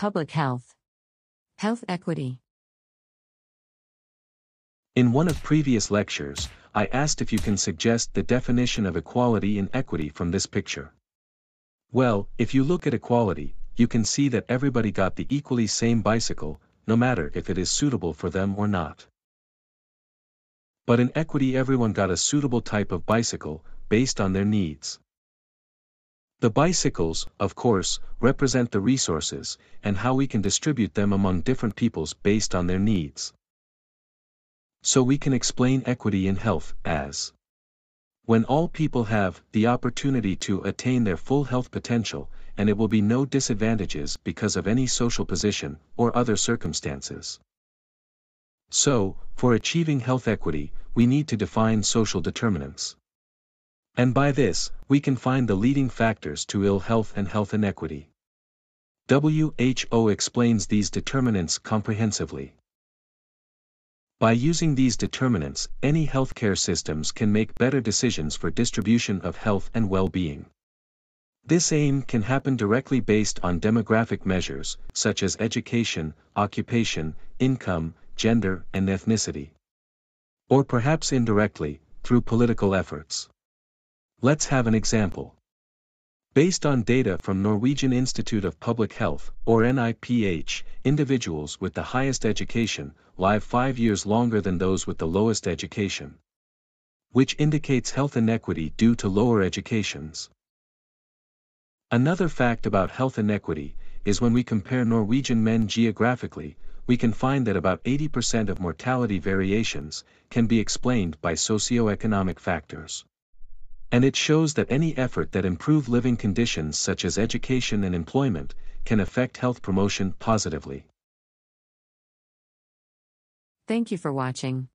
Public Health. Health Equity. In one of previous lectures, I asked if you can suggest the definition of equality and equity from this picture. Well, if you look at equality, you can see that everybody got the equally same bicycle, no matter if it is suitable for them or not. But in equity everyone got a suitable type of bicycle, based on their needs. The bicycles, of course, represent the resources, and how we can distribute them among different peoples based on their needs. So we can explain equity in health as when all people have the opportunity to attain their full health potential, and it will be no disadvantages because of any social position or other circumstances. So, for achieving health equity, we need to define social determinants. And by this, we can find the leading factors to ill health and health inequity. WHO explains these determinants comprehensively. By using these determinants, any healthcare systems can make better decisions for distribution of health and well-being. This aim can happen directly based on demographic measures, such as education, occupation, income, gender, and ethnicity. Or perhaps indirectly, through political efforts. Let's have an example. Based on data from Norwegian Institute of Public Health, or NIPH, individuals with the highest education live five years longer than those with the lowest education. Which indicates health inequity due to lower educations. Another fact about health inequity is when we compare Norwegian men geographically, we can find that about 80% of mortality variations can be explained by socioeconomic factors. And it shows that any effort that improve living conditions such as education and employment, can affect health promotion positively. Thank you for watching.